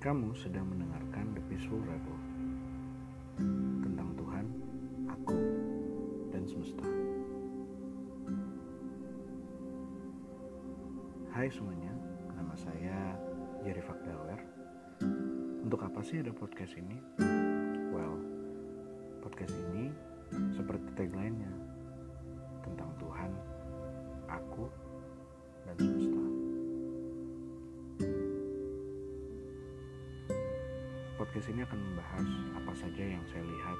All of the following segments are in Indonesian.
Kamu sedang mendengarkan The Peaceful Rebel tentang Tuhan, aku, dan semesta. Hai semuanya, nama saya Jerry Fakdawer. Untuk apa sih ada podcast ini? Podcast ini akan membahas apa saja yang saya lihat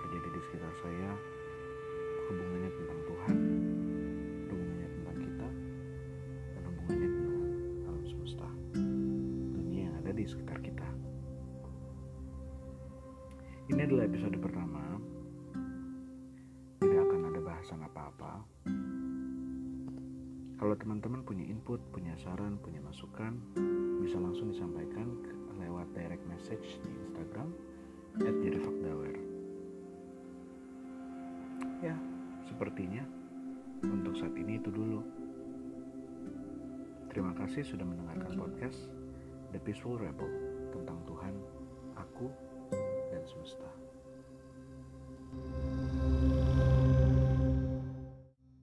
terjadi di sekitar saya, hubungannya tentang Tuhan, hubungannya tentang kita, dan hubungannya dengan alam semesta, dunia yang ada di sekitar kita. Ini adalah episode pertama. Tidak akan ada bahasan apa-apa. Kalau teman-teman punya input, punya saran, punya masukan, bisa langsung disampaikan lewat direct message di Instagram at. Ya, sepertinya untuk saat ini itu dulu. Terima kasih sudah mendengarkan podcast The Peaceful Rebel tentang Tuhan, aku, dan semesta.